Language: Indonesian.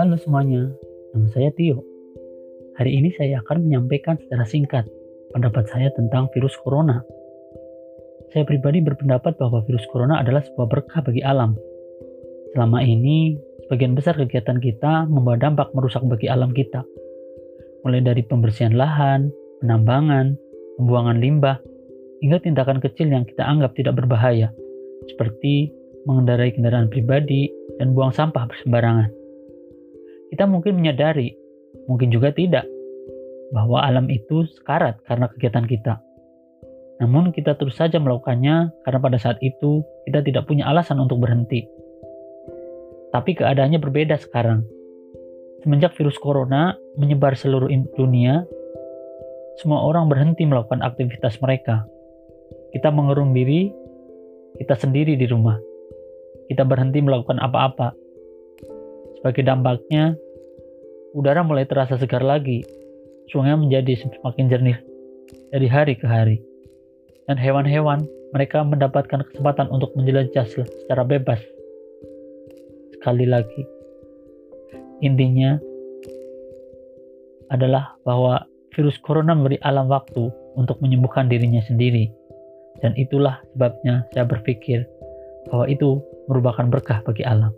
Halo semuanya, nama saya Tio. Hari ini saya akan menyampaikan secara singkat pendapat saya tentang virus corona. Saya pribadi berpendapat bahwa virus corona adalah sebuah berkah bagi alam. Selama ini, sebagian besar kegiatan kita membawa dampak merusak bagi alam kita. Mulai dari pembersihan lahan, penambangan, pembuangan limbah, hingga tindakan kecil yang kita anggap tidak berbahaya, seperti mengendarai kendaraan pribadi dan buang sampah bersembarangan. Kita mungkin menyadari, mungkin juga tidak, bahwa alam itu sekarat karena kegiatan kita. Namun kita terus saja melakukannya karena pada saat itu kita tidak punya alasan untuk berhenti. Tapi keadaannya berbeda sekarang. Semenjak virus corona menyebar seluruh dunia, semua orang berhenti melakukan aktivitas mereka. Kita mengurung diri, kita sendiri di rumah. Kita berhenti melakukan apa-apa, sebagai dampaknya, udara mulai terasa segar lagi. Sungai menjadi semakin jernih dari hari ke hari. Dan hewan-hewan, mereka mendapatkan kesempatan untuk menjelajah secara bebas. Sekali lagi, intinya adalah bahwa virus corona memberi alam waktu untuk menyembuhkan dirinya sendiri. Dan itulah sebabnya saya berpikir bahwa itu merupakan berkah bagi alam.